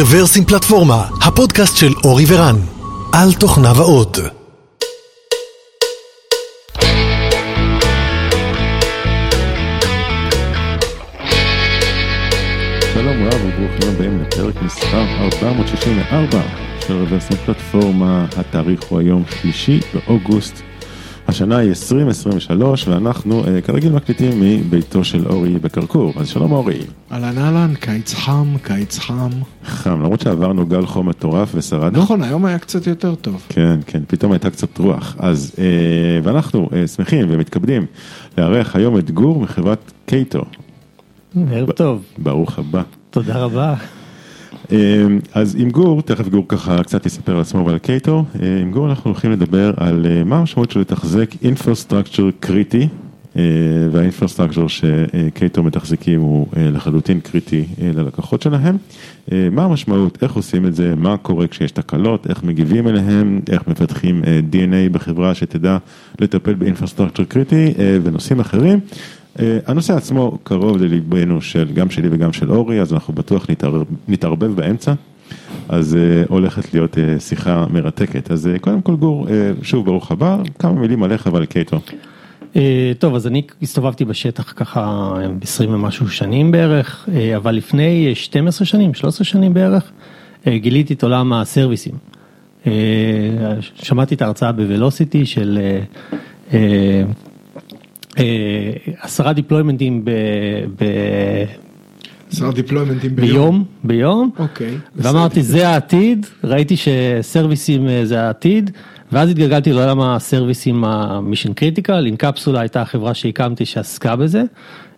רוורסים פלטפורמה, הפודקאסט של אורי ורן, על תוכניו האות. שלום רב וברוכים הבאים לפרק מספר 464 של רוורסים פלטפורמה, התאריך הוא היום שלישי באוגוסט. השנה היא 2023 ואנחנו אה, כרגיל מקליטים מביתו של אורי בקרקור, אז שלום אורי. אהלן אהלן, קיץ חם, קיץ חם. חם, למרות שעברנו גל חום מטורף ושרדנו. נכון, היום היה קצת יותר טוב. כן, כן, פתאום הייתה קצת רוח. אז, אה, ואנחנו אה, שמחים ומתכבדים לארח היום את גור מחברת קייטו. ערב טוב, ברוך הבא. תודה רבה. אה, אז עם גור, תכף גור ככה קצת יספר על עצמו ועל קייטו, אה, עם גור אנחנו הולכים לדבר על אה, מה המשמעות של לתחזק infrastructure קריטי, אה, והאינפרסטרקצ'ר שקייטו מתחזקים הוא אה, לחלוטין קריטי ללקוחות שלהם. מה המשמעות, איך עושים את זה, מה קורה כשיש תקלות, איך מגיבים אליהם, איך מפתחים DNA בחברה שתדע לטפל באינפרסטרקצ'ר קריטי ונושאים אחרים. אה, הנושא עצמו קרוב לליבנו של גם שלי וגם של אורי, אז אנחנו בטוח נתערב, נתערבב באמצע, אז אה, הולכת להיות אה, שיחה מרתקת. אז אה, קודם כל גור, אה, שוב ברוך הבא, כמה מילים עליך ועל קייטו. אה, טוב, אז אני הסתובבתי בשטח ככה 20 ומשהו שנים בערך, אה, אבל לפני 12 שנים, 13 שנים בערך, אה, גיליתי את עולם הסרוויסים. אה, שמעתי את ההרצאה בוולוסיטי של אה, עשרה דיפלוימנטים ב... ב... עשרה דיפלוימנטים ביום. ביום, אוקיי. ואמרתי זה העתיד, ראיתי שסרוויסים אה, זה העתיד, ואז התגלגלתי לעולם הסרוויסים ה mission critical, אינקפסולה הייתה החברה שהקמתי שעסקה בזה,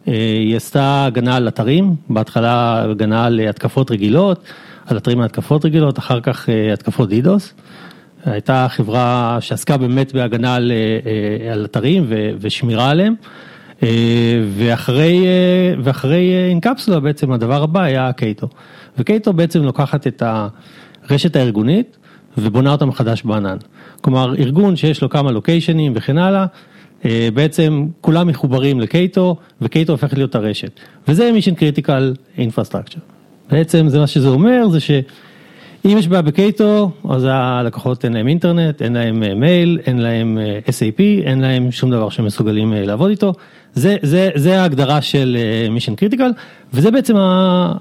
אה, היא עשתה הגנה על אתרים, בהתחלה הגנה על התקפות רגילות, על אתרים מהתקפות רגילות, אחר כך אה, התקפות DDoS. הייתה חברה שעסקה באמת בהגנה על, אה, על אתרים ו- ושמירה עליהם. אה, ואחרי, אה, ואחרי אינקפסולה בעצם הדבר הבא היה קייטו. וקייטו בעצם לוקחת את הרשת הארגונית ובונה אותה מחדש בענן. כלומר ארגון שיש לו כמה לוקיישנים וכן הלאה, אה, בעצם כולם מחוברים לקייטו וקייטו הופכת להיות הרשת. וזה mission critical infrastructure. בעצם זה מה שזה אומר זה ש... אם יש בעיה בקייטו, אז הלקוחות אין להם אינטרנט, אין להם אה, מייל, אין להם אה, SAP, אין להם שום דבר שהם מסוגלים אה, לעבוד איתו. זה, זה, זה ההגדרה של mission critical, וזה בעצם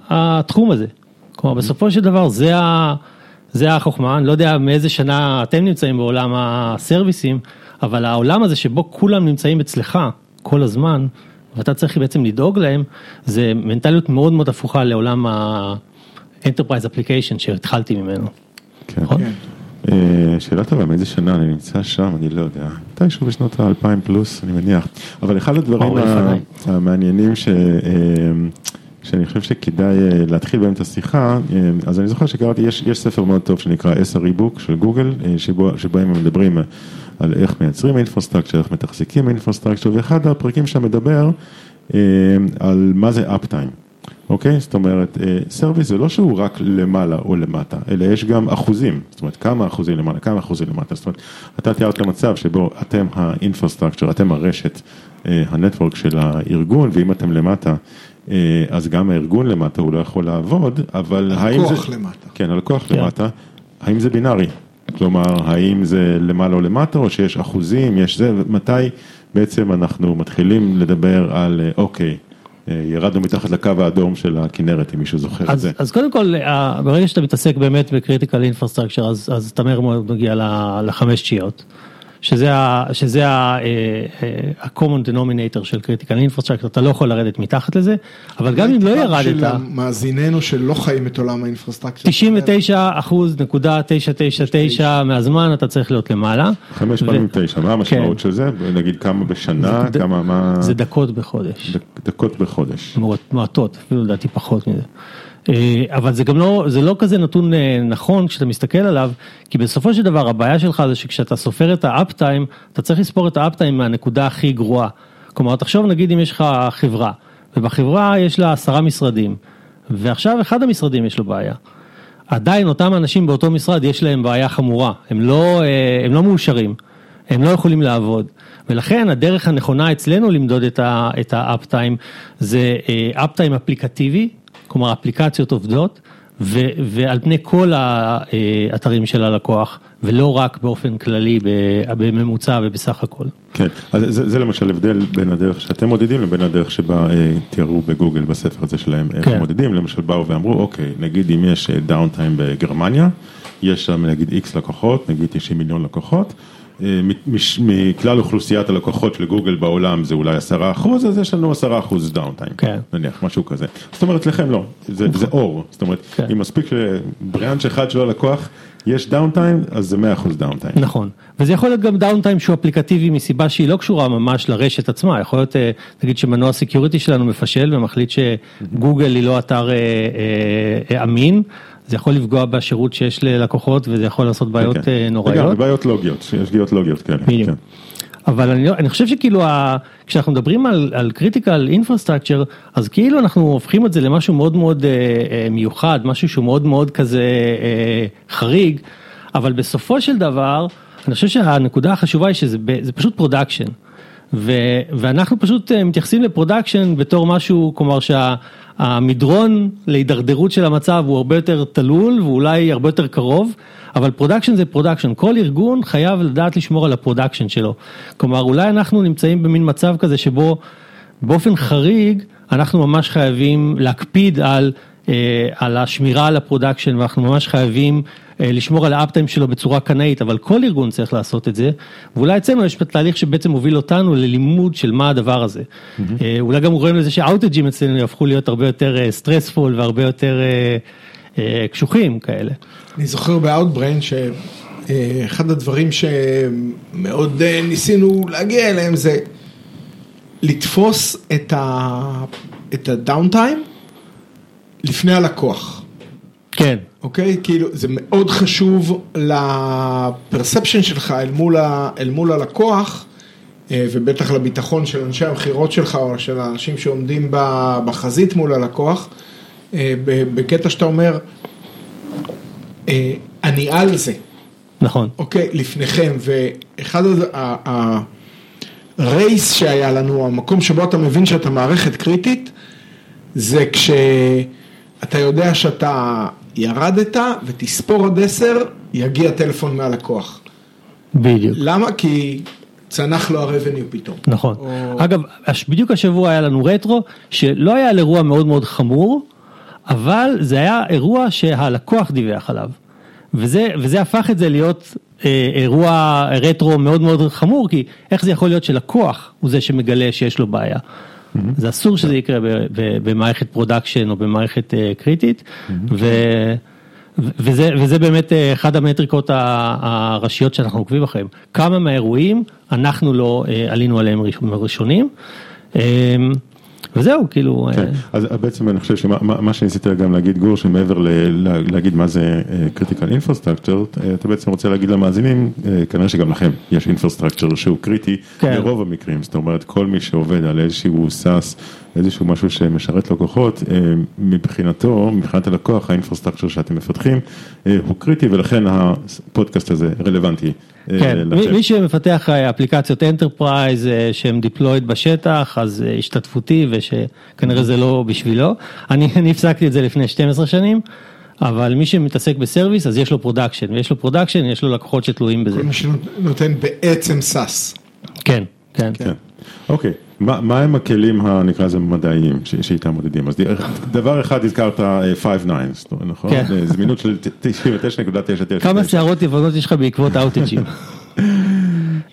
התחום הזה. כלומר, בסופו של דבר זה, ה, זה החוכמה, אני לא יודע מאיזה שנה אתם נמצאים בעולם הסרוויסים, אבל העולם הזה שבו כולם נמצאים אצלך כל הזמן, ואתה צריך בעצם לדאוג להם, זה מנטליות מאוד מאוד הפוכה לעולם. Enterprise Application שהתחלתי ממנו. כן. נכון? כן. אה, שאלה טובה, מאיזה שנה אני נמצא שם, אני לא יודע. מתישהו בשנות האלפיים פלוס, אני מניח. אבל אחד הדברים. המעניינים ש... אה, שאני חושב שכדאי אה, להתחיל בהם את השיחה, אז אני זוכר שקראתי, יש, יש ספר מאוד טוב שנקרא SRE Book של גוגל, שבו, שבהם הם מדברים על איך מייצרים infrastructure, איך מתחזקים infrastructure, ואחד הפרקים שם מדבר על מה זה uptime. אוקיי? זאת אומרת, service זה לא שהוא רק למעלה או למטה, אלא יש גם אחוזים, זאת אומרת, כמה אחוזים למעלה, כמה אחוזים למטה, זאת אומרת, אתה תיארת מצב שבו אתם ה infrastructure, אתם הרשת, אה, ה network של הארגון, ואם אתם למטה, אה, אז גם הארגון למטה הוא לא יכול לעבוד, אבל האם זה... הלקוח למטה. כן, הלקוח כן. למטה, האם זה בינארי? כלומר, האם זה למעלה או למטה, או שיש אחוזים, יש זה, מתי בעצם אנחנו מתחילים לדבר על, אה, אוקיי, אה, ירדנו מתחת לקו האדום של הכנרת, אם מישהו זוכר את אז, זה. אז קודם כל, אה, ברגע שאתה מתעסק באמת ב critical infrastructure, אז, אז אתה מהר מאוד מגיע ל- לחמש תשיעיות. שזה ה- שזה ה- אה, אה, ה-common denominator של critical infrastructure, אתה לא יכול לרדת מתחת לזה, אבל גם אם לא של ירדת, מאזיננו שלא חיים את עולם האינפרסטרקציה. 99 אחוז נקודה 999 מהזמן אתה צריך להיות למעלה. חמש פעמים תשע, מה המשמעות כן. של זה? נגיד כמה בשנה, כמה, מה... זה דקות בחודש. דק- דקות בחודש. מועט- מועטות, אפילו לדעתי פחות מזה. אה, אבל זה גם לא, זה לא כזה נתון אה, נכון כשאתה מסתכל עליו, כי בסופו של דבר הבעיה שלך זה שכשאתה סופר את האפטיים, אתה צריך לספור את האפטיים מהנקודה הכי גרועה. כלומר, תחשוב נגיד אם יש לך חברה, ובחברה יש לה עשרה משרדים, ועכשיו אחד המשרדים יש לו בעיה. עדיין אותם אנשים באותו משרד יש להם בעיה חמורה, הם לא, אה, הם לא מאושרים, הם לא יכולים לעבוד. ולכן הדרך הנכונה אצלנו למדוד את ה- את האפטיים זה אפטיים אפליקטיבי, כלומר אפליקציות עובדות, ו, ועל פני כל האתרים של הלקוח, ולא רק באופן כללי בממוצע ובסך הכל. כן, אז זה, זה למשל הבדל בין הדרך שאתם מודדים לבין הדרך שבה אה, תיארו בגוגל בספר הזה שלהם, איך כן. מודדים, למשל באו ואמרו, אוקיי, נגיד אם יש דאונטיים בגרמניה, יש שם נגיד איקס לקוחות, נגיד 90 מיליון לקוחות. אה, מכלל אוכלוסיית הלקוחות של גוגל בעולם זה אולי עשרה אחוז, אז יש לנו עשרה אחוז דאונטיים, כן. נניח, משהו כזה. זאת אומרת, לכם לא, זה, זה אור, זאת אומרת, כן. אם מספיק שב branch אחד של הלקוח יש downtime, אז זה מאה אחוז downtime. נכון, וזה יכול להיות גם downtime שהוא אפליקטיבי מסיבה שהיא לא קשורה ממש לרשת עצמה, יכול להיות, אה, נגיד שמנוע security שלנו מפשל ומחליט שגוגל היא לא אתר אה, אה, אמין. זה יכול לפגוע בשירות שיש ללקוחות וזה יכול לעשות בעיות כן, כן. נוראיות. לגמרי, בעיות לוגיות, יש פגיעות לוגיות כאלה. כן. אבל אני, אני חושב שכאילו ה, כשאנחנו מדברים על, על critical infrastructure אז כאילו אנחנו הופכים את זה למשהו מאוד מאוד אה, אה, מיוחד, משהו שהוא מאוד מאוד כזה אה, חריג, אבל בסופו של דבר אני חושב שהנקודה החשובה היא שזה פשוט production. ואנחנו פשוט אה, מתייחסים ל production בתור משהו, כלומר שהמדרון להידרדרות של המצב הוא הרבה יותר תלול ואולי הרבה יותר קרוב, אבל production זה production, כל ארגון חייב לדעת לשמור על ה production שלו. כלומר אולי אנחנו נמצאים במין מצב כזה שבו באופן חריג אנחנו ממש חייבים להקפיד על אה, על השמירה על ה production ואנחנו ממש חייבים לשמור על ה uptime שלו בצורה קנאית, אבל כל ארגון צריך לעשות את זה, ואולי אצלנו יש תהליך שבעצם מוביל אותנו ללימוד של מה הדבר הזה. Mm-hmm. אולי גם רואים לזה ש outageים אצלנו יהפכו להיות הרבה יותר stressful והרבה יותר קשוחים כאלה. אני זוכר ב-Outbrain שאחד הדברים שמאוד ניסינו להגיע אליהם זה לתפוס את הדאונטיים. לפני הלקוח. כן. אוקיי? כאילו, זה מאוד חשוב לפרספשן שלך אל מול, ה, אל מול הלקוח, אה, ובטח לביטחון של אנשי המכירות שלך, או של האנשים שעומדים בחזית מול הלקוח, אה, בקטע שאתה אומר, אה, אני על זה. נכון. אוקיי, לפניכם, ואחד הרייס שהיה לנו, המקום שבו אתה מבין שאתה מערכת קריטית, זה כש... אתה יודע שאתה ירדת ותספור עד עשר, יגיע טלפון מהלקוח. בדיוק. למה? כי צנח לו הרבניו פתאום. נכון. או... אגב, בדיוק השבוע היה לנו רטרו, שלא היה על אירוע מאוד מאוד חמור, אבל זה היה אירוע שהלקוח דיווח עליו. וזה, וזה הפך את זה להיות אה, אירוע רטרו מאוד מאוד חמור, כי איך זה יכול להיות שלקוח הוא זה שמגלה שיש לו בעיה. זה אסור שזה יקרה במערכת production או במערכת אה, קריטית. וזה, וזה באמת אה, אחד המטריקות הראשיות שאנחנו עוקבים אחריהם. כמה מהאירועים אנחנו לא אה, עלינו עליהם ראשונים. וזהו, כאילו... כן, אה, אז בעצם אני חושב שמה שניסיתי גם להגיד גור, שמעבר להגיד מה זה אה, critical infrastructure, אה, אתה בעצם רוצה להגיד למאזינים, כנראה שגם לכם יש infrastructure שהוא קריטי כן. ברוב המקרים, זאת אומרת כל מי שעובד על איזשהו SaaS, איזשהו משהו שמשרת לקוחות, מבחינתו, מבחינת הלקוח, ה infrastructure שאתם מפתחים הוא קריטי ולכן הפודקאסט הזה רלוונטי. כן, מי שמפתח אפליקציות enterprise שהם deployed בשטח, אז השתתפותי ושכנראה זה לא בשבילו. אני, אני הפסקתי את זה לפני 12 שנים. אבל מי שמתעסק ב service אז יש לו production, ויש לו production, יש לו לקוחות שתלויים בזה. כל מי שנותן בעצם SaaS. כן, כן. כן. אוקיי, מה, מה הם הכלים נקרא לזה מדעיים שאיתם מודדים? אז דבר אחד הזכרת 5 אה, נכון? כן. זמינות של 99.99. כמה שערות לבנות יש לך בעקבות outageים?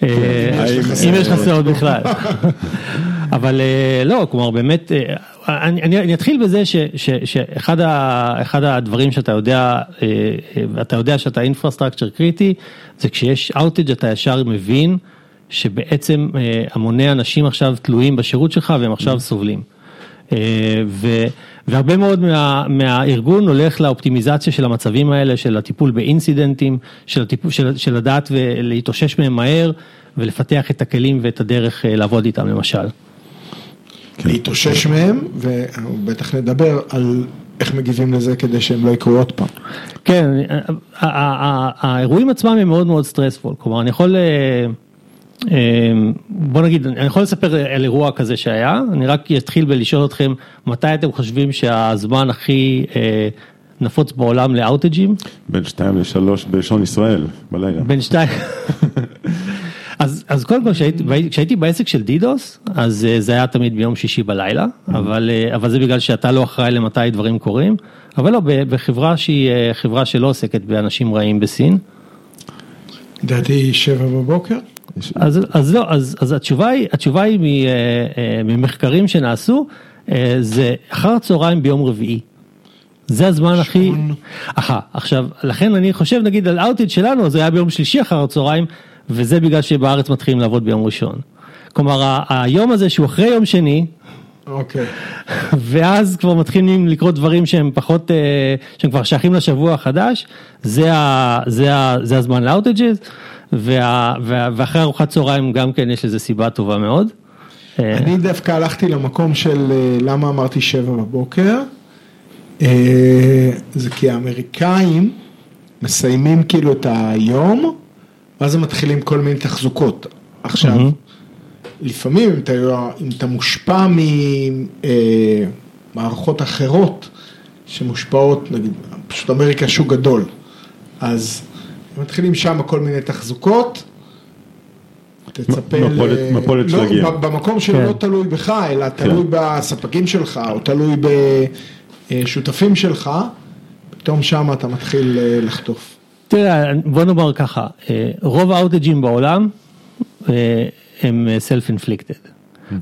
אה, אם יש לך שערות בכלל. אבל אה, לא, כלומר באמת, אה, אני, אני, אני אתחיל בזה ש, ש, שאחד ה, הדברים שאתה יודע, אתה יודע שאתה infrastructure קריטי, זה כשיש outage אתה ישר מבין שבעצם המוני אנשים עכשיו תלויים בשירות שלך והם עכשיו סובלים. ו, והרבה מאוד מה, מהארגון הולך לאופטימיזציה של המצבים האלה, של הטיפול באינסידנטים, של, הטיפול, של, של לדעת ולהתאושש מהם מהר ולפתח את הכלים ואת הדרך לעבוד איתם למשל. כן. להתאושש מהם, ובטח נדבר על איך מגיבים לזה כדי שהם לא יקרו עוד פעם. כן, האירועים עצמם הם מאוד מאוד סטרספול, כלומר אני יכול, אה, אה, בוא נגיד, אני יכול לספר על אירוע כזה שהיה, אני רק אתחיל בלשאול אתכם מתי אתם חושבים שהזמן הכי, אה, נפוץ בעולם לאאוטג'ים. בין שתיים לשלוש בשעון ישראל, בלילה. בין שתיים. אז, אז קודם כל כשהייתי, כשהייתי בעסק של דידוס, אז זה היה תמיד ביום שישי בלילה, אבל, אבל זה בגלל שאתה לא אחראי למתי דברים קורים, אבל לא, בחברה שהיא חברה שלא עוסקת באנשים רעים בסין. לדעתי שבע בבוקר. אז, אז לא, אז, אז התשובה היא, התשובה היא ממחקרים שנעשו, זה אחר הצהריים ביום רביעי. זה הזמן הכי, אחא, עכשיו, לכן אני חושב נגיד על אאוטג' שלנו, זה היה ביום שלישי אחר הצהריים, וזה בגלל שבארץ מתחילים לעבוד ביום ראשון. כלומר, היום הזה שהוא אחרי יום שני, אוקיי. ואז כבר מתחילים לקרות דברים שהם פחות, שהם כבר שייכים לשבוע החדש, זה, ה, זה, ה, זה הזמן לאוטג'ז, וה, וה, ואחרי ארוחת צהריים גם כן יש לזה סיבה טובה מאוד. אני דווקא הלכתי למקום של למה אמרתי שבע בבוקר, זה כי האמריקאים מסיימים כאילו את היום, ואז הם מתחילים כל מיני תחזוקות. עכשיו, לפעמים אם אתה, אם אתה מושפע ממערכות אחרות שמושפעות, נגיד, פשוט אמריקה שוק גדול, אז מתחילים שם כל מיני תחזוקות. תצפה ל... מפולת שלגים. לא, במקום שלא תלוי בך, אלא תלוי בספקים שלך, או תלוי בשותפים שלך, פתאום שם אתה מתחיל לחטוף. תראה, בוא נאמר ככה, רוב האוטג'ים בעולם הם self-inflicted.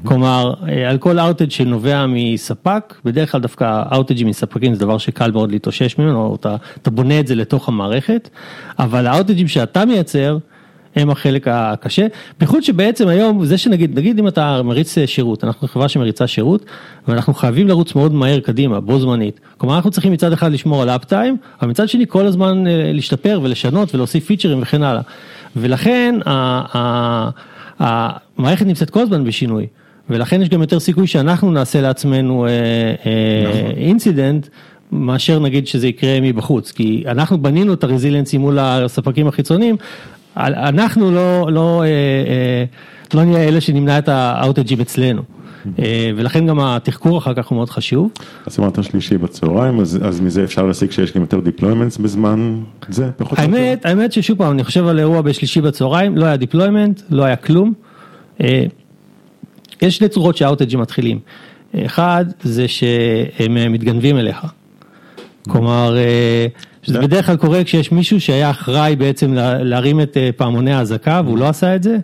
כלומר, על כל outage שנובע מספק, בדרך כלל דווקא outageים מספקים זה דבר שקל מאוד להתאושש ממנו, אתה, אתה בונה את זה לתוך המערכת, אבל ה outageים שאתה מייצר, הם החלק הקשה, בייחוד שבעצם היום, זה שנגיד, נגיד אם אתה מריץ שירות, אנחנו חברה שמריצה שירות, ואנחנו חייבים לרוץ מאוד מהר קדימה, בו זמנית. כלומר, אנחנו צריכים מצד אחד לשמור על uptime, אבל מצד שני כל הזמן להשתפר ולשנות ולהוסיף featureים וכן הלאה. ולכן, המערכת נמצאת כל הזמן בשינוי, ולכן יש גם יותר סיכוי שאנחנו נעשה לעצמנו incident. מאשר נגיד שזה יקרה מבחוץ, כי אנחנו בנינו את ה resiliency מול הספקים החיצוניים, אנחנו לא, לא, לא נהיה אלה שנמנע את ה outageים אצלנו. ולכן גם התחקור אחר כך הוא מאוד חשוב. אז אמרת שלישי בצהריים, אז, אז מזה אפשר להסיק שיש גם יותר deployments בזמן זה, פחות או יותר? האמת, האמת ששוב פעם, אני חושב על אירוע בשלישי בצהריים, לא היה deployment, לא היה כלום. יש שני צורות שה outageים מתחילים. אחד, זה שהם מתגנבים אליך. כלומר, שזה בדרך כלל קורה כשיש מישהו שהיה אחראי בעצם להרים את פעמוני האזעקה והוא לא עשה את זה.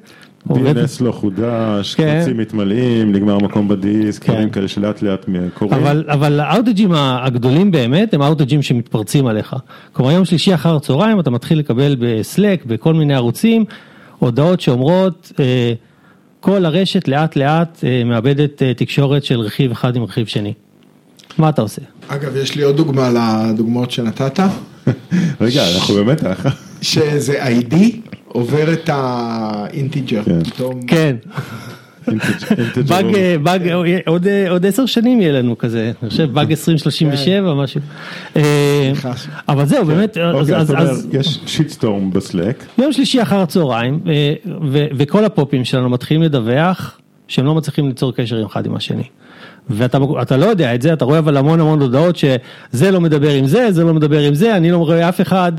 DNS לא חודש, קבצים מתמלאים, נגמר מקום בדיסק, דברים כאלה שלאט לאט קורים. אבל האוטג'ים הגדולים באמת הם האוטג'ים שמתפרצים עליך. כלומר יום שלישי אחר הצהריים אתה מתחיל לקבל בסלק, בכל מיני ערוצים, הודעות שאומרות כל הרשת לאט לאט מאבדת תקשורת של רכיב אחד עם רכיב שני. מה אתה עושה? אגב, יש לי עוד דוגמה לדוגמאות שנתת. רגע, אנחנו באמת ככה. שזה ID עובר את האינטיג'ר. כן. באג, באג, עוד עשר שנים יהיה לנו כזה, אני חושב באג 2037 משהו. אבל זהו, באמת, אז... יש שיטסטורם בסלק. יום שלישי אחר הצהריים, וכל הפופים שלנו מתחילים לדווח שהם לא מצליחים ליצור קשר אחד עם השני. ואתה לא יודע את זה, אתה רואה אבל המון המון הודעות שזה לא מדבר עם זה, זה לא מדבר עם זה, אני לא רואה אף אחד.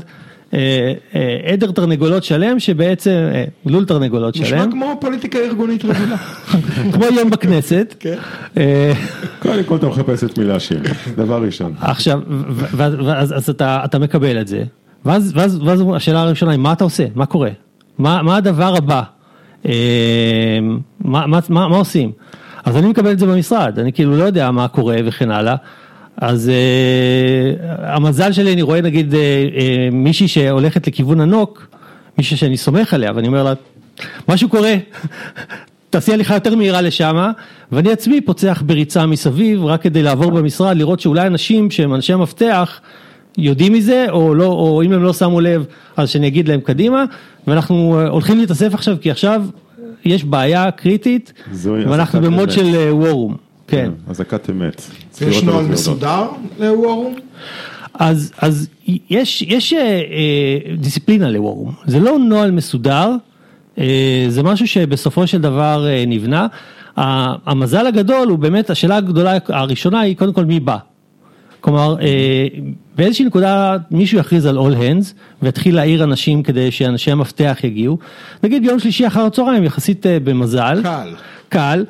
עדר תרנגולות שלם שבעצם, לול תרנגולות שלם. נשמע כמו פוליטיקה ארגונית רגילה. כמו יום בכנסת. כן. קודם כל אתה מחפש את מילה שיר, דבר ראשון. עכשיו, אז אתה מקבל את זה, ואז השאלה הראשונה היא מה אתה עושה, מה קורה, מה הדבר הבא, מה עושים. אז אני מקבל את זה במשרד, אני כאילו לא יודע מה קורה וכן הלאה. אז uh, המזל שלי, אני רואה נגיד uh, uh, מישהי שהולכת לכיוון הנוק, מישהי שאני סומך עליה, ואני אומר לה, משהו קורה, תעשי הליכה יותר מהירה לשם, ואני עצמי פוצח בריצה מסביב, רק כדי לעבור במשרד, לראות שאולי אנשים שהם אנשי המפתח, יודעים מזה, או, לא, או אם הם לא שמו לב, אז שאני אגיד להם קדימה, ואנחנו הולכים להתאסף עכשיו, כי עכשיו יש בעיה קריטית, ואנחנו במוד של וורום. כן. אזעקת אמת. יש נוהל מסודר לוורום? אז, אז יש, יש אה, דיסציפלינה לוורום, זה לא נוהל מסודר, אה, זה משהו שבסופו של דבר אה, נבנה. המזל הגדול הוא באמת, השאלה הגדולה הראשונה היא קודם כל מי בא. כלומר, אה, באיזושהי נקודה מישהו יכריז על all hands ויתחיל להעיר אנשים כדי שאנשי המפתח יגיעו. נגיד ביום שלישי אחר הצהריים יחסית אה, במזל. קל. קל.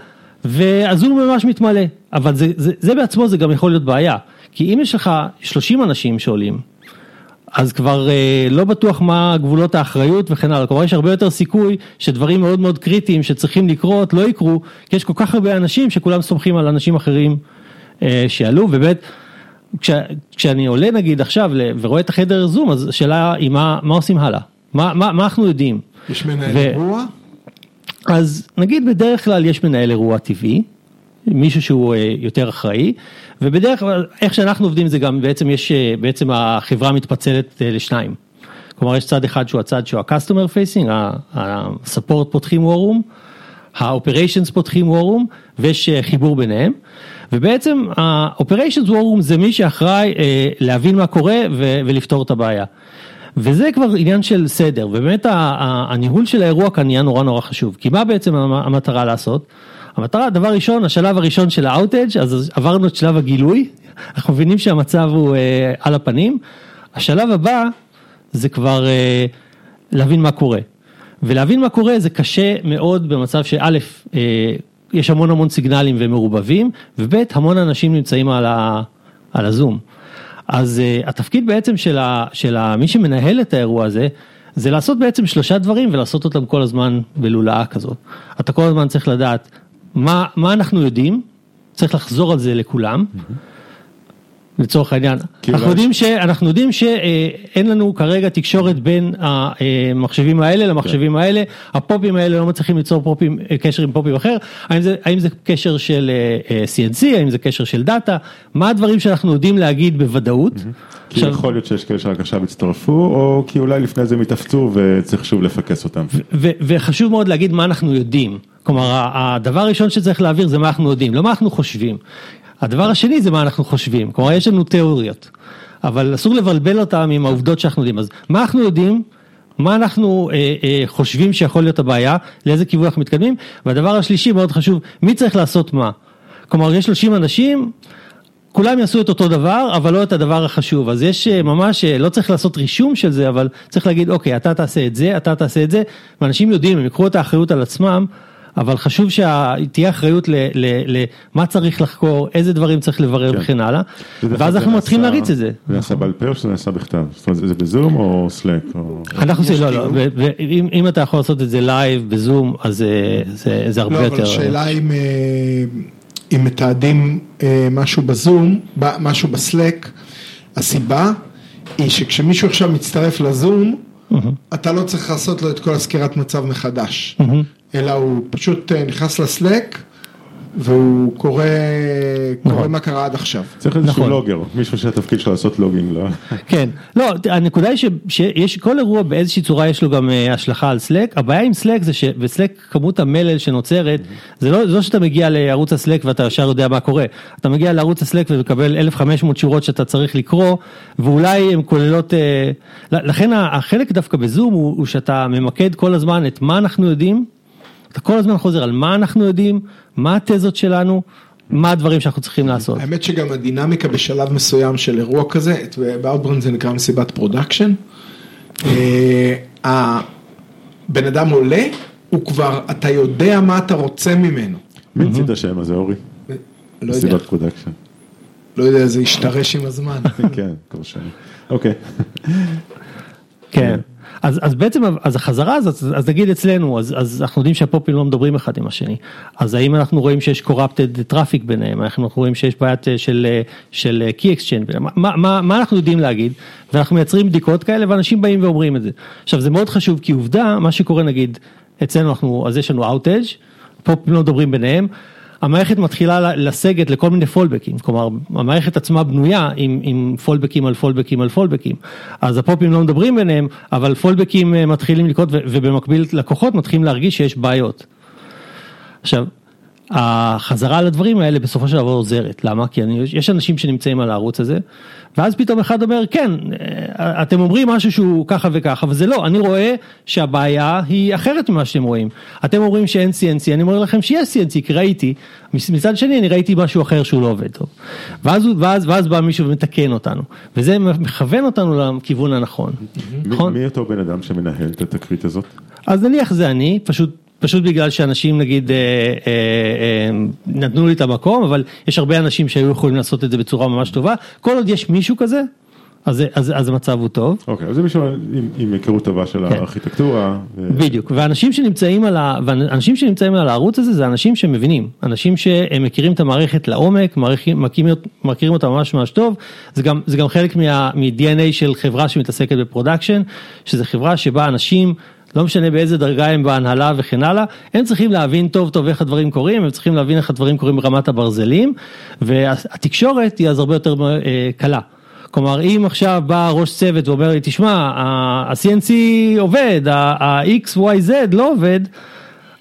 והזום ממש מתמלא, אבל זה, זה, זה בעצמו זה גם יכול להיות בעיה, כי אם יש לך 30 אנשים שעולים, אז כבר אה, לא בטוח מה גבולות האחריות וכן הלאה, כלומר יש הרבה יותר סיכוי שדברים מאוד מאוד קריטיים שצריכים לקרות לא יקרו, כי יש כל כך הרבה אנשים שכולם סומכים על אנשים אחרים אה, שיעלו, ובאמת כש, כשאני עולה נגיד עכשיו ורואה את החדר זום, אז השאלה היא מה, מה עושים הלאה, מה, מה, מה אנחנו יודעים. יש מנהל ו- אירוע? אז נגיד בדרך כלל יש מנהל אירוע טבעי, מישהו שהוא אה, יותר אחראי, ובדרך כלל איך שאנחנו עובדים זה גם בעצם יש, אה, בעצם החברה מתפצלת אה, לשניים. כלומר יש צד אחד שהוא הצד שהוא ה-customer facing, ה-support פותחים room, ה-operations פותחים room, ויש חיבור ביניהם. ובעצם ה-operations war room זה מי שאחראי אה, להבין מה קורה ו- ולפתור את הבעיה. וזה כבר עניין של סדר, ובאמת הניהול של האירוע כאן נהיה נורא נורא חשוב, כי מה בעצם המ- המטרה לעשות? המטרה, דבר ראשון, השלב הראשון של האוטג', אז עברנו את שלב הגילוי, אנחנו מבינים שהמצב הוא אה, על הפנים, השלב הבא זה כבר אה, להבין מה קורה, ולהבין מה קורה זה קשה מאוד במצב שא', אה, יש המון המון סיגנלים ומעורבבים, וב', המון אנשים נמצאים על, ה, על הזום. אז uh, התפקיד בעצם של, ה, של ה, מי שמנהל את האירוע הזה, זה לעשות בעצם שלושה דברים ולעשות אותם כל הזמן בלולאה כזאת. אתה כל הזמן צריך לדעת מה, מה אנחנו יודעים, צריך לחזור על זה לכולם. לצורך העניין, אנחנו יודעים, ש, אנחנו יודעים שאין לנו כרגע תקשורת בין המחשבים האלה למחשבים האלה, הפופים האלה לא מצליחים ליצור פופים, אה, קשר עם פופים אחר, האם זה, האם זה קשר של אה, אה, CNC, האם זה קשר של דאטה, מה הדברים שאנחנו יודעים להגיד בוודאות. כי יכול להיות שיש כאלה שרק עכשיו הצטרפו, או כי אולי לפני זה הם התאפצו וצריך שוב לפקס אותם. וחשוב מאוד להגיד מה אנחנו יודעים. כלומר, הדבר הראשון שצריך להעביר זה מה אנחנו יודעים, לא מה אנחנו חושבים. הדבר השני זה מה אנחנו חושבים. כלומר, יש לנו תיאוריות, אבל אסור לבלבל אותם עם העובדות שאנחנו יודעים. אז מה אנחנו יודעים? מה אנחנו אה, אה, חושבים שיכול להיות הבעיה, לאיזה כיוון אנחנו מתקדמים, והדבר השלישי מאוד חשוב, מי צריך לעשות מה. כלומר, יש 30 אנשים, כולם יעשו את אותו דבר, אבל לא את הדבר החשוב. אז יש אה, ממש, אה, לא צריך לעשות רישום של זה, אבל צריך להגיד, אוקיי, אתה תעשה את זה, אתה תעשה את זה, ואנשים יודעים, הם יקחו את האחריות על עצמם, אבל חשוב שתהיה אחריות למה צריך לחקור, איזה דברים צריך לברר כן. וכן הלאה, ואז זה אנחנו מתחילים נעשה- להריץ את זה. זה נעשה בעל פה או שזה נעשה בכתב? זאת אומרת, זה בזום או סלאק? או- אנחנו עושים, לא, לא, תיאום. ו- ואם אם אתה יכול לעשות את זה live, בזום, אז אה, זה- זה הרבה לא, יותר... אבל השאלה אם, אה, אם מתעדים אה, משהו בזום, ב- משהו בסלק, הסיבה היא שכשמישהו עכשיו מצטרף לזום, אתה לא צריך לעשות לו את כל הסקירת מצב מחדש, אלא הוא פשוט אה, נכנס לסלק והוא קורא, קורא נכון. מה קרה עד עכשיו. צריך איזשהו נכון. logger, מישהו שהתפקיד שלו לעשות logging. לא? כן, לא, הנקודה היא ש- שיש, כל אירוע באיזושהי צורה יש לו גם אה, השלכה על סלק, הבעיה עם סלק זה שבסלק כמות המלל שנוצרת, זה לא, זה לא שאתה מגיע לערוץ הסלק ואתה ישר יודע מה קורה, אתה מגיע לערוץ הסלק ומקבל 1500 שורות שאתה צריך לקרוא, ואולי הן כוללות, אה, לכן החלק דווקא בזום הוא, הוא שאתה ממקד כל הזמן את מה אנחנו יודעים, אתה כל הזמן חוזר על מה אנחנו יודעים, מה התזות שלנו, מה הדברים שאנחנו צריכים לעשות. האמת שגם הדינמיקה בשלב מסוים של אירוע כזה, ב Outbrain זה נקרא מסיבת production. אה, הבן אדם עולה, הוא כבר, אתה יודע מה אתה רוצה ממנו. מי המציא את השם הזה, אורי? לא יודע, מסיבת פרודקשן. לא יודע, זה השתרש עם הזמן. כן, כבר שנים. אוקיי. כן. אז, אז בעצם, אז החזרה הזאת, אז, נגיד אצלנו, אז, אז אנחנו יודעים שה POPים לא מדברים אחד עם השני. אז האם אנחנו רואים שיש corrupted traffic ביניהם, אנחנו רואים שיש בעיית אה, של, אה, של אה, key exchange? מה, מה, מה אנחנו יודעים להגיד, ואנחנו מייצרים בדיקות כאלה ואנשים באים ואומרים את זה. עכשיו זה מאוד חשוב כי עובדה, מה שקורה נגיד, אצלנו אנחנו, אז יש לנו outage, פופים לא מדברים ביניהם. המערכת מתחילה לסגת לכל מיני פולבקים, כלומר המערכת עצמה בנויה עם, עם פולבקים על פולבקים על פולבקים, אז הפופים לא מדברים ביניהם, אבל פולבקים אה, מתחילים לקרות ובמקביל לקוחות מתחילים להרגיש שיש בעיות. עכשיו, החזרה לדברים האלה בסופו של דבר עוזרת, למה? כי אני, יש אנשים שנמצאים על הערוץ הזה, ואז פתאום אחד אומר, כן, אה, אתם אומרים משהו שהוא ככה וככה, וזה לא, אני רואה שהבעיה היא אחרת ממה שאתם רואים. אתם אומרים שאין CNC, אני אומר לכם שיש CNC, כי ראיתי, מצד שני אני ראיתי משהו אחר שהוא לא עובד טוב. ואז, ואז, ואז בא מישהו ומתקן אותנו, וזה מכוון אותנו לכיוון הנכון, נכון? מי אותו בן אדם שמנהל את התקרית הזאת? אז נניח זה אני, פשוט פשוט בגלל שאנשים נגיד אה, אה, אה, נתנו לי את המקום, אבל יש הרבה אנשים שהיו יכולים לעשות את זה בצורה ממש טובה, כל עוד יש מישהו כזה, אז, אז, אז המצב הוא טוב. אוקיי, אז זה מישהו עם, עם היכרות טובה של כן. הארכיטקטורה. ו... בדיוק, ואנשים שנמצאים, על ה, ואנשים שנמצאים על הערוץ הזה זה אנשים שמבינים, אנשים שהם מכירים את המערכת לעומק, מכירים, מכירים אותה ממש ממש טוב, זה גם, זה גם חלק מ-DNA של חברה שמתעסקת ב production, שזה חברה שבה אנשים לא משנה באיזה דרגה הם בהנהלה וכן הלאה, הם צריכים להבין טוב טוב איך הדברים קורים, הם צריכים להבין איך הדברים קורים ברמת הברזלים, והתקשורת היא אז הרבה יותר אה, קלה. כלומר, אם עכשיו בא ראש צוות ואומר לי, תשמע, ה-CNC עובד, ה-X, Y, Z לא עובד,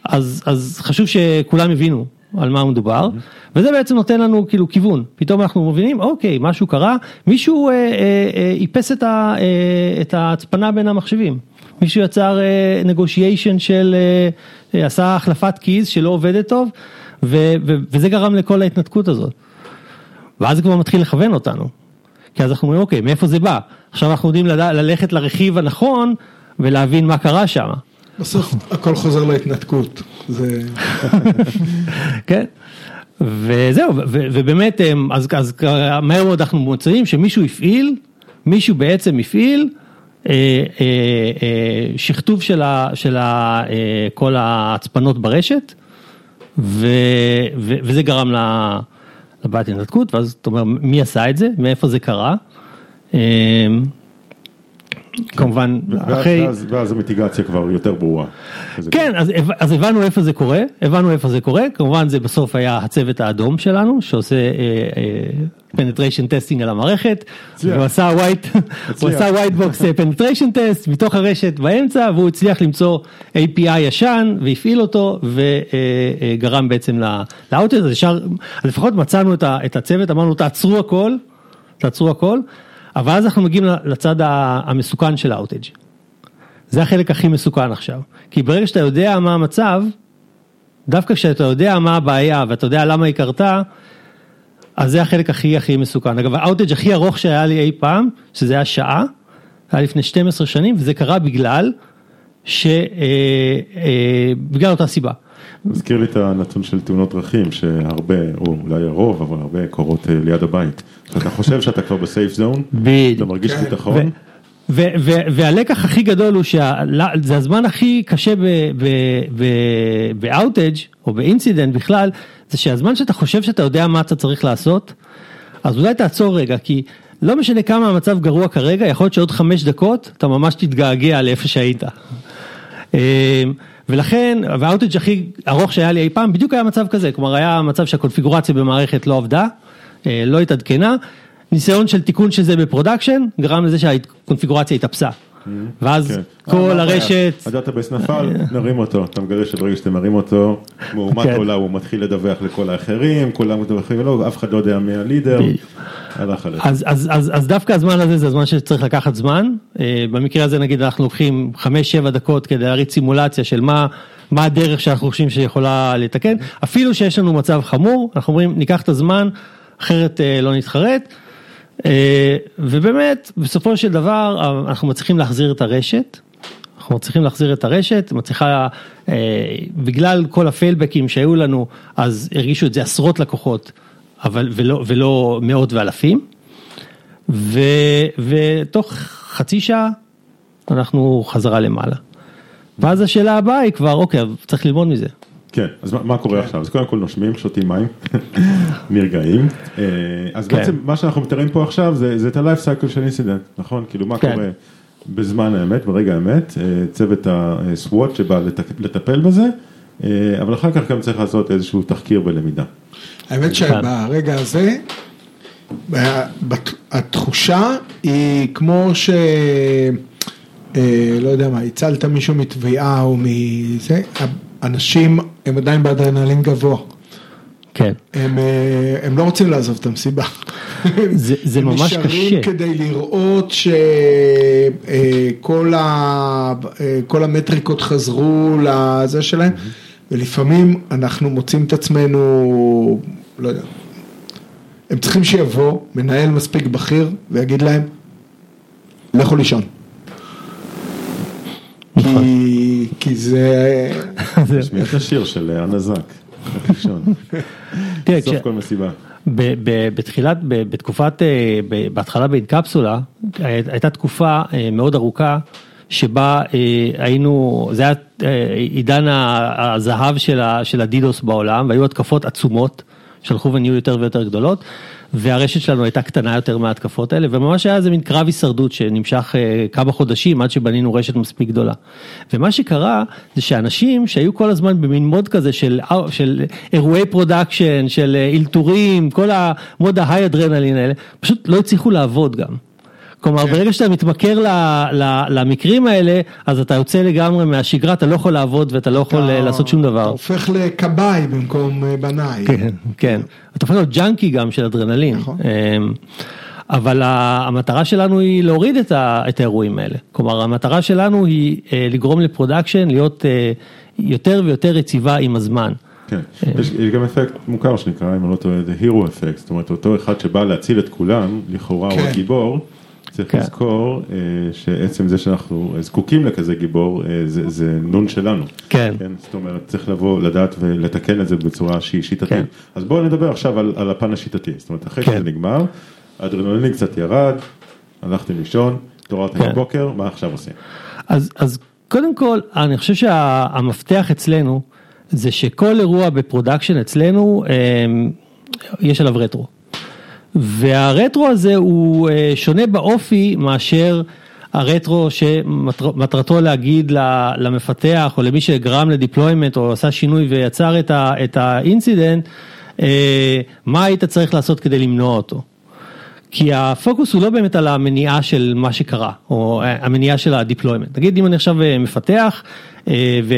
אז, אז חשוב שכולם יבינו על מה מדובר, וזה בעצם נותן לנו כאילו כיוון, פתאום אנחנו מבינים, אוקיי, משהו קרה, מישהו אה, אה, אה, איפס את, ה, אה, את ההצפנה בין המחשבים. מישהו יצר אה, של, אה, אה, עשה החלפת קיז שלא עובדת טוב, ו, ו, וזה גרם לכל ההתנתקות הזאת. ואז זה כבר מתחיל לכוון אותנו. כי אז אנחנו אומרים, אוקיי, מאיפה זה בא? עכשיו אנחנו יודעים. ללכת לרכיב הנכון ולהבין מה קרה שם. בסוף הכל חוזר להתנתקות. כן. וזהו, ובאמת, אז, אז מהר מאוד אנחנו מוצאים שמישהו הפעיל, מישהו בעצם הפעיל אה, אה, אה, שכתוב של של כל ההצפנות ברשת, ו, ו, וזה גרם לבעיית התנתקות, ואז אתה אומר, מי עשה את זה, מאיפה זה קרה. כמובן, אחרי... ואז, ואז המיטיגציה כבר יותר ברורה. כן, אז, אז הבנו איפה זה קורה, הבנו איפה זה קורה, כמובן זה בסוף היה הצוות האדום שלנו, שעושה penetration אה, testing על המערכת, הוא עשה white, הוא עשה white box penetration test מתוך הרשת באמצע, והוא הצליח למצוא API ישן, והפעיל אותו, וגרם אה, בעצם ל outage, אז לפחות מצאנו את הצוות, אמרנו תעצרו הכל, תעצרו הכל. אבל אז אנחנו מגיעים לצד המסוכן של האוטג'. זה החלק הכי מסוכן עכשיו. כי ברגע שאתה יודע מה המצב, דווקא כשאתה יודע מה הבעיה ואתה יודע למה היא קרתה, אז זה החלק הכי הכי מסוכן. אגב, האוטג' הכי ארוך שהיה לי אי פעם, שזה היה שעה, היה לפני 12 שנים, וזה קרה בגלל, ש... אה, אה, בגלל אותה סיבה. מזכיר לי את הנתון של תאונות דרכים, שהרבה, או אולי הרוב, אבל הרבה קורות אה, ליד הבית. אתה חושב שאתה כבר ב safe zone, אתה מרגיש כן. ביטחון. והלקח הכי גדול הוא שזה הזמן הכי קשה ב outage או ב incident בכלל, זה שהזמן שאתה חושב שאתה יודע מה אתה צריך לעשות, אז אולי תעצור רגע, כי לא משנה כמה המצב גרוע כרגע, יכול להיות שעוד חמש דקות אתה ממש תתגעגע לאיפה שהיית. ולכן, וה outage הכי ארוך שהיה לי אי פעם, בדיוק היה מצב כזה, כלומר היה מצב שהקונפיגורציה במערכת לא עבדה, אה, לא התעדכנה, ניסיון של תיקון של זה ב production, גרם לזה שהקונפיגורציה התאפסה. Mm-hmm. ואז כן. כל הרשת... ה database נפל, נרים אותו, אתה מגלה שברגע שאתם מרים אותו, מהומת כן. עולה הוא מתחיל לדווח לכל האחרים, כולם מדווחים אף אחד לא יודע מי ה leader, אז, אז, אז, אז דווקא הזמן הזה זה הזמן שצריך לקחת זמן, אה, במקרה הזה נגיד אנחנו לוקחים 5-7 דקות כדי להריץ סימולציה של מה, מה הדרך שאנחנו חושבים שיכולה לתקן, אפילו שיש לנו מצב חמור, אנחנו אומרים ניקח את הזמן, אחרת אה, לא נתחרט. אה, ובאמת, בסופו של דבר, אנחנו מצליחים להחזיר את הרשת. אנחנו מצליחים להחזיר את הרשת, מצליחה, אה, בגלל כל הפיילבקים שהיו לנו, אז הרגישו את זה עשרות לקוחות, אבל, ולא, ולא מאות ואלפים. ו, ותוך חצי שעה אנחנו חזרה למעלה. ואז השאלה הבאה היא כבר, אוקיי, צריך ללמוד מזה. כן, אז מה קורה עכשיו? אז קודם כל נושמים, שותים מים, נרגעים. אה, אז כן. בעצם מה שאנחנו מתארים פה עכשיו זה את ה-life cycle של אינסידנט, נכון? כאילו מה כן. קורה בזמן האמת, ברגע האמת, אה, צוות ה-SWOT שבא לטפל בזה, אה, אבל אחר כך גם צריך לעשות איזשהו תחקיר ולמידה. האמת שברגע הזה, התחושה היא כמו ש... לא יודע מה, הצלת מישהו מתביעה או מזה, אנשים הם עדיין באדרנלין גבוה. כן. הם, אה, הם לא רוצים לעזוב את המסיבה. זה- זה ממש הם קשה. נשארים כדי לראות שכל ה, אה, המטריקות חזרו לזה שלהם, ולפעמים אנחנו מוצאים את עצמנו, לא יודע, הם צריכים שיבוא מנהל מספיק בכיר ויגיד להם, לכו לישון. נכון. כי, כי זה... תשמיע את השיר של הנזק. תראה, סוף כל מסיבה. ב- ב- בתחילת, ב- בתקופת, אה, ב- בהתחלה באינקפסולה, הי- הייתה תקופה אה, מאוד ארוכה שבה אה, היינו, זה היה אה, עידן הזהב של של ה DDoS בעולם, והיו התקפות עצומות שהלכו ונהיו יותר ויותר גדולות, והרשת שלנו הייתה קטנה יותר מההתקפות האלה, וממש היה איזה מין קרב הישרדות שנמשך אה, כמה חודשים עד שבנינו רשת מספיק גדולה. ומה שקרה זה שאנשים שהיו כל הזמן במין mode כזה של, של אירועי production, של אלתורים, כל ה mode ה high אדרנלין האלה, פשוט לא הצליחו לעבוד גם. כלומר ברגע שאתה מתמכר ל, ל, למקרים האלה אז אתה יוצא לגמרי מהשגרה אתה לא יכול לעבוד ואתה לא יכול אה, לעשות שום אתה דבר. הופך לכבאי במקום אה, בנאי. כן, כן. אתה הופך להיות junkie גם של אדרנלין. נכון. אמ, אבל המטרה שלנו היא להוריד את, ה, את האירועים האלה. כלומר המטרה שלנו היא אה, לגרום ל production להיות אה, יותר ויותר יציבה עם הזמן. כן, יש יש גם אפקט מוכר שנקרא, אם אני לא טועה, The Hero Effect, זאת אומרת אותו אחד שבא להציל את כולם, לכאורה הוא כן. הגיבור, צריך כן. לזכור אה, שעצם זה שאנחנו זקוקים לכזה גיבור, אה, זה- זה נון שלנו. כן. זאת אומרת, צריך לבוא, לדעת ולתקן את זה בצורה שהיא שיטתית. כן. אז בואו נדבר עכשיו על על הפן השיטתי, זאת אומרת, אחרי כן. שזה נגמר, האדרנלין קצת ירד, הלכתם לישון, התעוררתם כן. בבוקר, מה עכשיו עושים? אז, אז קודם כל, אני חושב שהמפתח אצלנו זה שכל אירוע ב production אצלנו, יש עליו רטרו. והרטרו הזה הוא אה, שונה באופי מאשר הרטרו שמטרתו להגיד למפתח או למי שגרם ל deployment או עשה שינוי ויצר את, ה incident, אה, מה היית צריך לעשות כדי למנוע אותו. כי הפוקוס הוא לא באמת על המניעה של מה שקרה, או המניעה של ה deployment. נגיד אם אני עכשיו אה, מפתח, ו...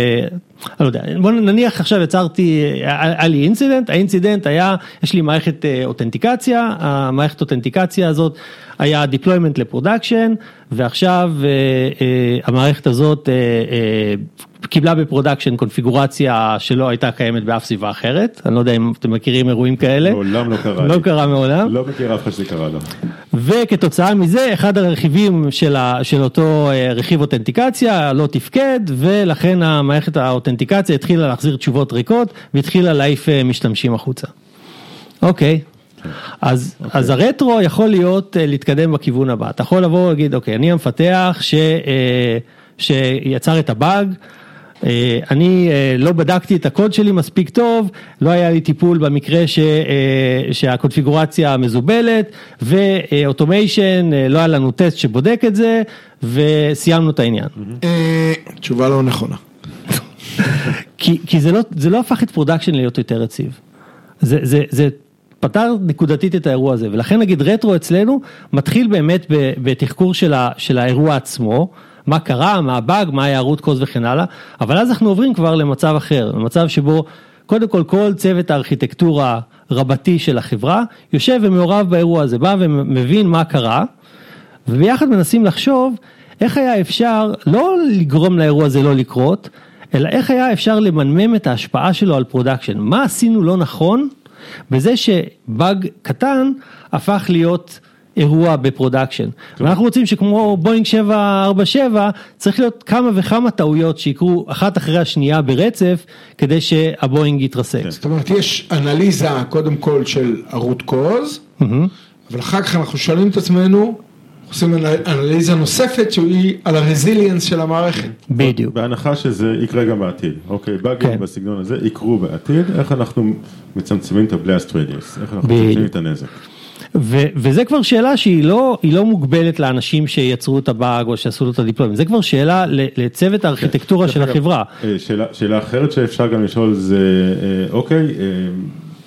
לא יודע, בוא נניח עכשיו יצרתי, היה לי incident, ה incident היה, יש לי מערכת אה, אותנטיקציה, המערכת אותנטיקציה הזאת היה deployment ל production, ועכשיו אה, אה, המערכת הזאת קיבלה ב production קונפיגורציה שלא הייתה קיימת באף סביבה אחרת, אני לא יודע אם אתם מכירים אירועים כאלה. מעולם לא קרה לא לי. קרה מעולם. לא מכיר אף אחד שזה קרה לו. וכתוצאה מזה אחד הרכיבים של, ה, של אותו רכיב אותנטיקציה לא תפקד ולכן המערכת האותנטיקציה התחילה להחזיר תשובות ריקות והתחילה להעיף אה, משתמשים החוצה. אוקיי. אז, אז הרטרו יכול להיות אה, להתקדם בכיוון הבא, אתה יכול לבוא ולהגיד אוקיי אני המפתח ש, אה, שיצר את הבאג, אה, אני אה, לא בדקתי את הקוד שלי מספיק טוב, לא היה לי טיפול במקרה ש, אה, שהקונפיגורציה מזובלת ו automation, לא היה לנו טסט שבודק את זה וסיימנו את העניין. אה, תשובה לא נכונה. כי, כי זה, לא, זה לא הפך את production להיות יותר יציב. זה, זה, זה פתר נקודתית את האירוע הזה, ולכן נגיד רטרו אצלנו מתחיל באמת בתחקור של, ה, של האירוע עצמו, מה קרה, מה הבאג, מה היה ה root cause וכן הלאה, אבל אז אנחנו עוברים כבר למצב אחר, למצב שבו קודם כל כל צוות הארכיטקטורה רבתי של החברה יושב ומעורב באירוע הזה, בא ומבין מה קרה, וביחד מנסים לחשוב איך היה אפשר לא לגרום לאירוע הזה לא לקרות, אלא איך היה אפשר למנמם את ההשפעה שלו על production, מה עשינו לא נכון? בזה שבאג קטן הפך להיות אירוע ב production. ואנחנו רוצים שכמו בואינג 747 צריך להיות כמה וכמה טעויות שיקרו אחת אחרי השנייה ברצף כדי שהבואינג יתרסק. זאת אומרת, יש אנליזה קודם כל של הרוט קוז, אבל אחר כך אנחנו שואלים את עצמנו, עושים אנ- אנליזה נוספת שהיא על הרזיליאנס של המערכת. בדיוק. בהנחה שזה יקרה גם בעתיד, אוקיי, באגים כן. בסגנון הזה יקרו בעתיד, איך אנחנו מצמצמים את הבלאסט רדיוס, איך אנחנו. מצמצמים את הנזק. ו- וזה כבר שאלה שהיא לא, לא מוגבלת לאנשים שיצרו את הבאג או שעשו לו את הדיפלומים, זה כבר שאלה ל- לצוות הארכיטקטורה של אגב, החברה. אה, שאלה, שאלה אחרת שאפשר גם לשאול זה, אה, אוקיי, אה,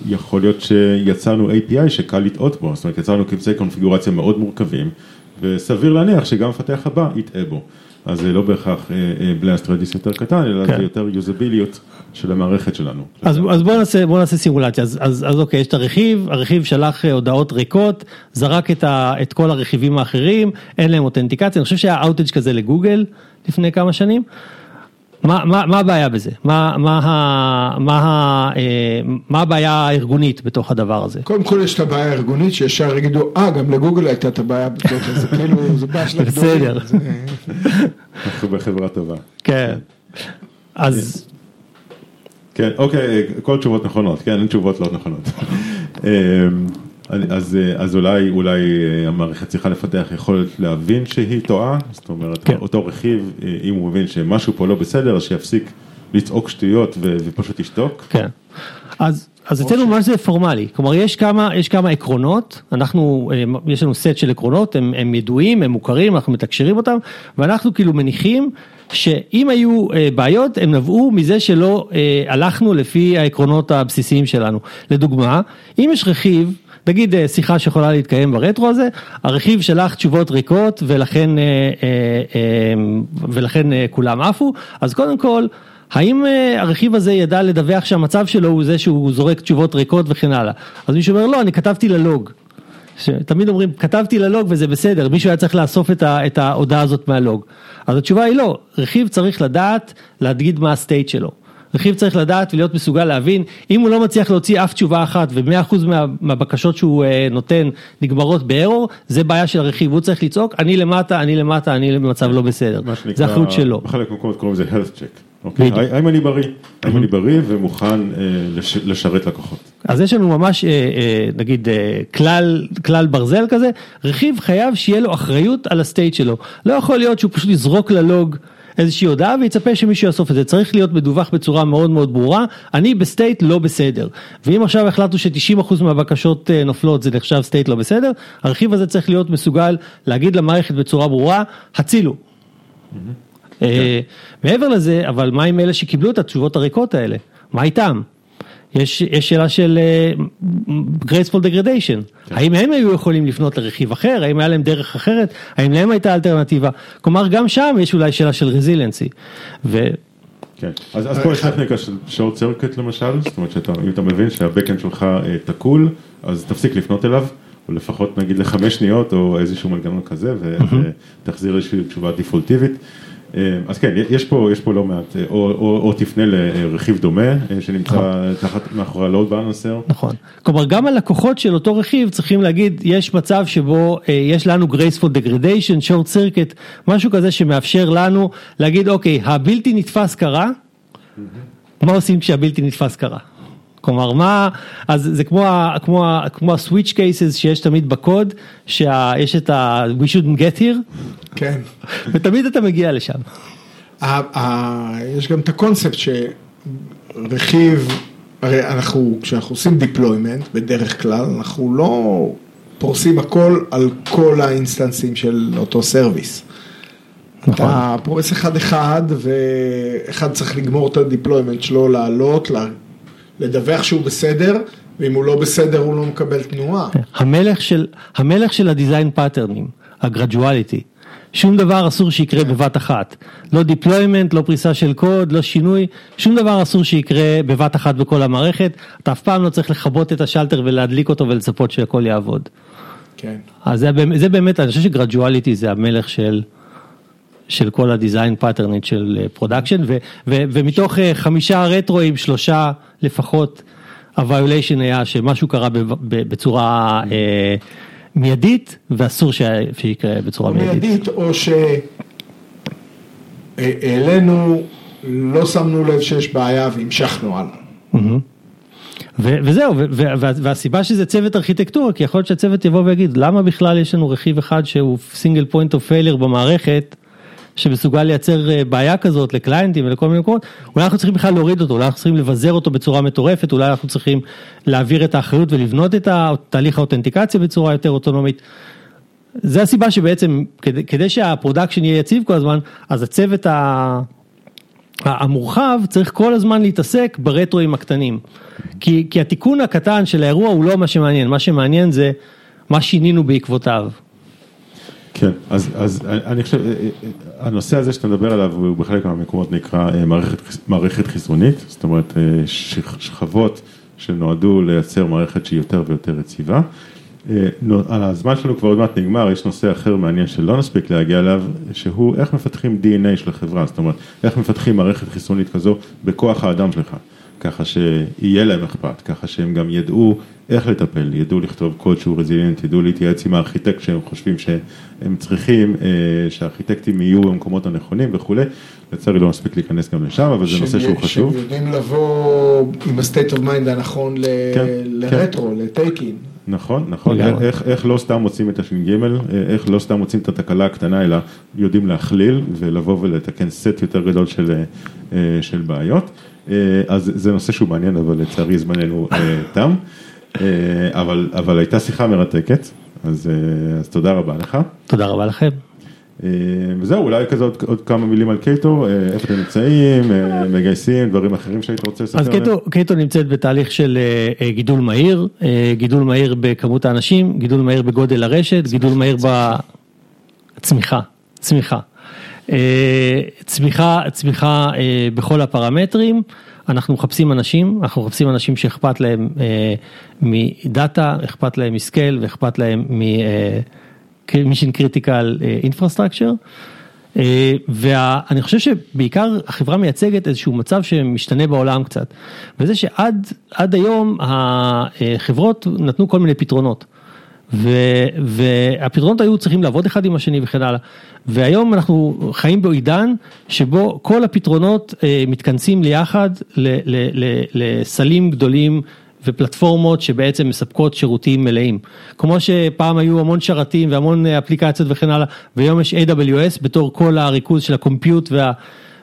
יכול להיות שיצרנו API שקל לטעות בו, זאת אומרת יצרנו קבצי קונפיגורציה מאוד מורכבים, וסביר להניח שגם המפתח הבא יטעה בו. אז זה לא בהכרח בלאסט רדיס יותר קטן, אלא כן. זה יותר יוזביליות של המערכת שלנו. אז, אז בוא נעשה, בוא נעשה סימולציה, אז, אז, אז אוקיי, יש את הרכיב, הרכיב שלח אה, הודעות ריקות, זרק את, ה, את כל הרכיבים האחרים, אין להם אותנטיקציה, אני חושב שהיה אאוטג' כזה לגוגל לפני כמה שנים. מה, מה, מה הבעיה בזה? מה, מה, מה, אה, מה הבעיה הארגונית בתוך הדבר הזה? קודם כל יש את הבעיה הארגונית שישר יגידו, אה, גם לגוגל הייתה את הבעיה אז זה כאילו, זה בעיה של הגדולים. אנחנו בחברה טובה. כן. אז כן, אוקיי, כל תשובות נכונות, כן, אין תשובות לא נכונות. אז, אה, אז אולי, אולי אה, המערכת צריכה לפתח יכולת להבין שהיא טועה, זאת אומרת, כן. אותו רכיב, אה, אם הוא מבין שמשהו פה לא בסדר, אז שיפסיק לצעוק שטויות ו- ופשוט ישתוק. כן. אז, אז אצלנו מה זה פורמלי, כלומר יש כמה, יש כמה עקרונות, אנחנו, יש לנו סט של עקרונות, הם, הם ידועים, הם מוכרים, אנחנו מתקשרים אותם, ואנחנו כאילו מניחים שאם היו בעיות, הם נבעו מזה שלא הלכנו לפי העקרונות הבסיסיים שלנו. לדוגמה, אם יש רכיב, נגיד אה, שיחה שיכולה להתקיים ברטרו הזה, הרכיב שלח תשובות ריקות ולכן, אה, אה, ולכן כולם עפו, אז קודם כל, האם הרכיב הזה ידע לדווח שהמצב שלו הוא זה שהוא זורק תשובות ריקות וכן הלאה? אז מישהו אומר לא, אני כתבתי ללוג. תמיד אומרים כתבתי ללוג וזה בסדר, מישהו היה צריך לאסוף את, ה, את ההודעה הזאת מהלוג. אז התשובה היא לא, רכיב צריך לדעת להגיד מה הסטייט שלו. רכיב צריך לדעת ולהיות מסוגל להבין, אם הוא לא מצליח להוציא אף תשובה אחת ו-100% מה, מהבקשות שהוא אה, נותן נגמרות בארור, זה בעיה של הרכיב, הוא צריך לצעוק, אני למטה, אני למטה, אני במצב לא בסדר. זה אחריות שלו. בחלק מהמקומות קוראים לזה health check. אוקיי? בדיוק. האם אני בריא? האם אני בריא ומוכן אה, לש- לשרת לקוחות? אז יש לנו ממש אה, אה, נגיד אה, כלל, כלל ברזל כזה, רכיב חייב שיהיה לו אחריות על ה state שלו. לא יכול להיות שהוא פשוט יזרוק ל log איזושהי הודעה ויצפה שמישהו יאסוף את זה, צריך להיות מדווח בצורה מאוד מאוד ברורה, אני ב state לא בסדר. ואם עכשיו החלטנו ש-90% מהבקשות אה, נופלות זה נחשב סטייט לא בסדר, הרכיב הזה צריך להיות מסוגל להגיד למערכת בצורה ברורה, הצילו. אה, מעבר לזה, אבל מה עם אלה שקיבלו את התשובות הריקות האלה? מה איתם? יש, יש שאלה של uh, graceful degradation, האם הם היו יכולים לפנות לרכיב אחר, האם היה להם דרך אחרת, האם להם הייתה אלטרנטיבה, כלומר גם שם יש אולי שאלה של רזילנסי. ו... כן, אז, אז פה יש טכניקה של שורט סרקט למשל, זאת אומרת שאם אתה מבין שהבקאנד שלך אה, תקול, אז תפסיק לפנות אליו, או לפחות נגיד לחמש שניות או איזשהו מנגנון כזה, ותחזיר איזושהי תשובה דפולטיבית. אה, אז כן, יש פה, יש פה לא מעט, אה, או, או, או תפנה לרכיב דומה אה, שנמצא תחת, מאחורי ה-load balancer. נכון, כלומר גם הלקוחות של אותו רכיב צריכים להגיד יש מצב שבו יש לנו graceful degradation, short circuit, משהו כזה שמאפשר לנו להגיד אוקיי הבלתי נתפס קרה, מה עושים כשהבלתי נתפס קרה? כלומר מה, אז זה כמו, כמו, כמו ה-switch cases שיש תמיד בקוד, שיש את ה- we shouldn't get here, כן. ותמיד אתה מגיע לשם. יש גם את הקונספט שרכיב, הרי אנחנו, כשאנחנו עושים deployment בדרך כלל, אנחנו לא פורסים הכל על כל האינסטנסים של אותו service. נכון. אתה פורס אחד אחד, ואחד צריך לגמור את ה deployment שלו, לעלות, לדווח שהוא בסדר, ואם הוא לא בסדר הוא לא מקבל תנועה. המלך של, המלך של ה design פאטרנים, ה graduality, שום דבר אסור שיקרה בבת אחת, לא deployment, לא פריסה של קוד, לא שינוי, שום דבר אסור שיקרה בבת אחת בכל המערכת, אתה אף פעם לא צריך לכבות את השלטר ולהדליק אותו ולצפות שהכל יעבוד. כן. אז זה, זה באמת, אני חושב ש graduality זה המלך של, של כל ה design patterns של production, ומתוך אה, חמישה retroאים, שלושה לפחות, ה violation היה שמשהו קרה ב- ב- בצורה אה, מיידית, ואסור שיקרה בצורה מיידית. מיידית, או שהעלינו, לא שמנו לב שיש בעיה והמשכנו הלאה. ו- וזהו, ו- ו- וה- והסיבה שזה צוות ארכיטקטורה, כי יכול להיות שהצוות יבוא ויגיד, למה בכלל יש לנו רכיב אחד שהוא single point of failure במערכת, שמסוגל לייצר אה, בעיה כזאת ל clientים ולכל מיני מקומות, אולי אנחנו צריכים בכלל להוריד אותו, אולי אנחנו צריכים לבזר אותו בצורה מטורפת, אולי אנחנו צריכים להעביר את האחריות ולבנות את תהליך האותנטיקציה בצורה יותר אוטונומית. זה הסיבה שבעצם כדי, כדי שה production יהיה יציב כל הזמן, אז הצוות ה... המורחב צריך כל הזמן להתעסק ברטרואים הקטנים. כי, כי התיקון הקטן של האירוע הוא לא מה שמעניין, מה שמעניין זה מה שינינו בעקבותיו. כן, אז, אז אני חושב, הנושא הזה שאתה מדבר עליו הוא בחלק מהמקומות נקרא מערכת, מערכת חיסונית, זאת אומרת שכבות שנועדו לייצר מערכת שהיא יותר ויותר יציבה. הזמן שלנו כבר עוד מעט נגמר, יש נושא אחר מעניין שלא נספיק להגיע אליו, שהוא איך מפתחים DNA של החברה, זאת אומרת, איך מפתחים מערכת חיסונית כזו בכוח האדם שלך. ככה שיהיה להם אכפת, ככה שהם גם ידעו איך לטפל, ידעו לכתוב קוד שהוא רזיליאנט, ידעו להתייעץ עם הארכיטקט שהם חושבים שהם צריכים, אה, שהארכיטקטים יהיו במקומות הנכונים וכולי, לצערי לא מספיק להיכנס גם לשם, אבל זה נושא שהוא חשוב. שהם יודעים לבוא עם ה-state of mind הנכון כן, לרטרו, כן. לטייקין. נכון, נכון, איך, איך לא סתם מוצאים את הש"ג, אה, איך לא סתם מוצאים את התקלה הקטנה, אלא יודעים להכליל ולבוא ולתקן סט יותר גדול של, אה, של בעיות. אה, אז זה נושא שהוא מעניין, אבל לצערי זמננו אה, תם. אה, אבל, אבל הייתה שיחה מרתקת, אז, אז תודה רבה לך. תודה רבה לכם. וזהו, אולי כזה עוד, עוד כמה מילים על Cato, איפה אתם נמצאים, מגייסים, דברים אחרים שהיית רוצה לספר אז קייטו, קייטו נמצאת בתהליך של גידול מהיר, גידול מהיר בכמות האנשים, גידול מהיר בגודל הרשת, גידול מהיר בצמיחה, צמיחה. אה, צמיחה, צמיחה אה, בכל הפרמטרים, אנחנו מחפשים אנשים, אנחנו מחפשים אנשים שאכפת להם אה, מדאטה, אכפת להם מסקייל ואכפת להם מ-mission critical infrastructure. ואני חושב שבעיקר החברה מייצגת איזשהו מצב שמשתנה בעולם קצת, וזה שעד היום החברות נתנו כל מיני פתרונות. ו, והפתרונות היו צריכים לעבוד אחד עם השני וכן הלאה. והיום אנחנו חיים בעידן שבו כל הפתרונות אה, מתכנסים ליחד ל, ל, ל, לסלים גדולים ופלטפורמות שבעצם מספקות שירותים מלאים. כמו שפעם היו המון שרתים והמון אפליקציות וכן הלאה, והיום יש AWS בתור כל הריכוז של הקומפיוט וה...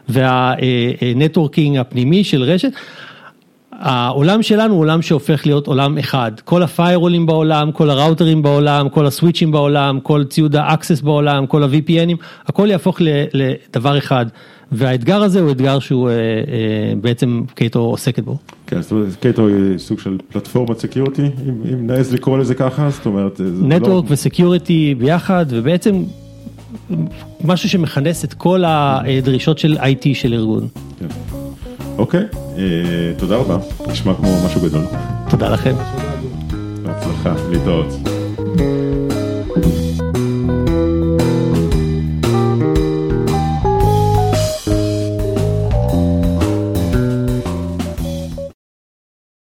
וה networking הפנימי של רשת, העולם שלנו הוא עולם שהופך להיות עולם אחד, כל ה firewallים בעולם, כל הראוטרים בעולם, כל ה switchים בעולם, כל ציוד ה access בעולם, כל ה-VPNים, הכל יהפוך לדבר אחד. והאתגר הזה הוא אתגר שהוא אה, אה, בעצם Cato עוסקת בו. כן, זאת אומרת, Cato היא סוג של פלטפורמת security, אם, אם נעז לקרוא לזה ככה, זאת אומרת... network לא... ו security ביחד, ובעצם משהו שמכנס את כל הדרישות של IT של ארגון. כן. אוקיי, אה, תודה רבה, נשמע כמו משהו גדול. תודה לכם. בהצלחה, להתראות.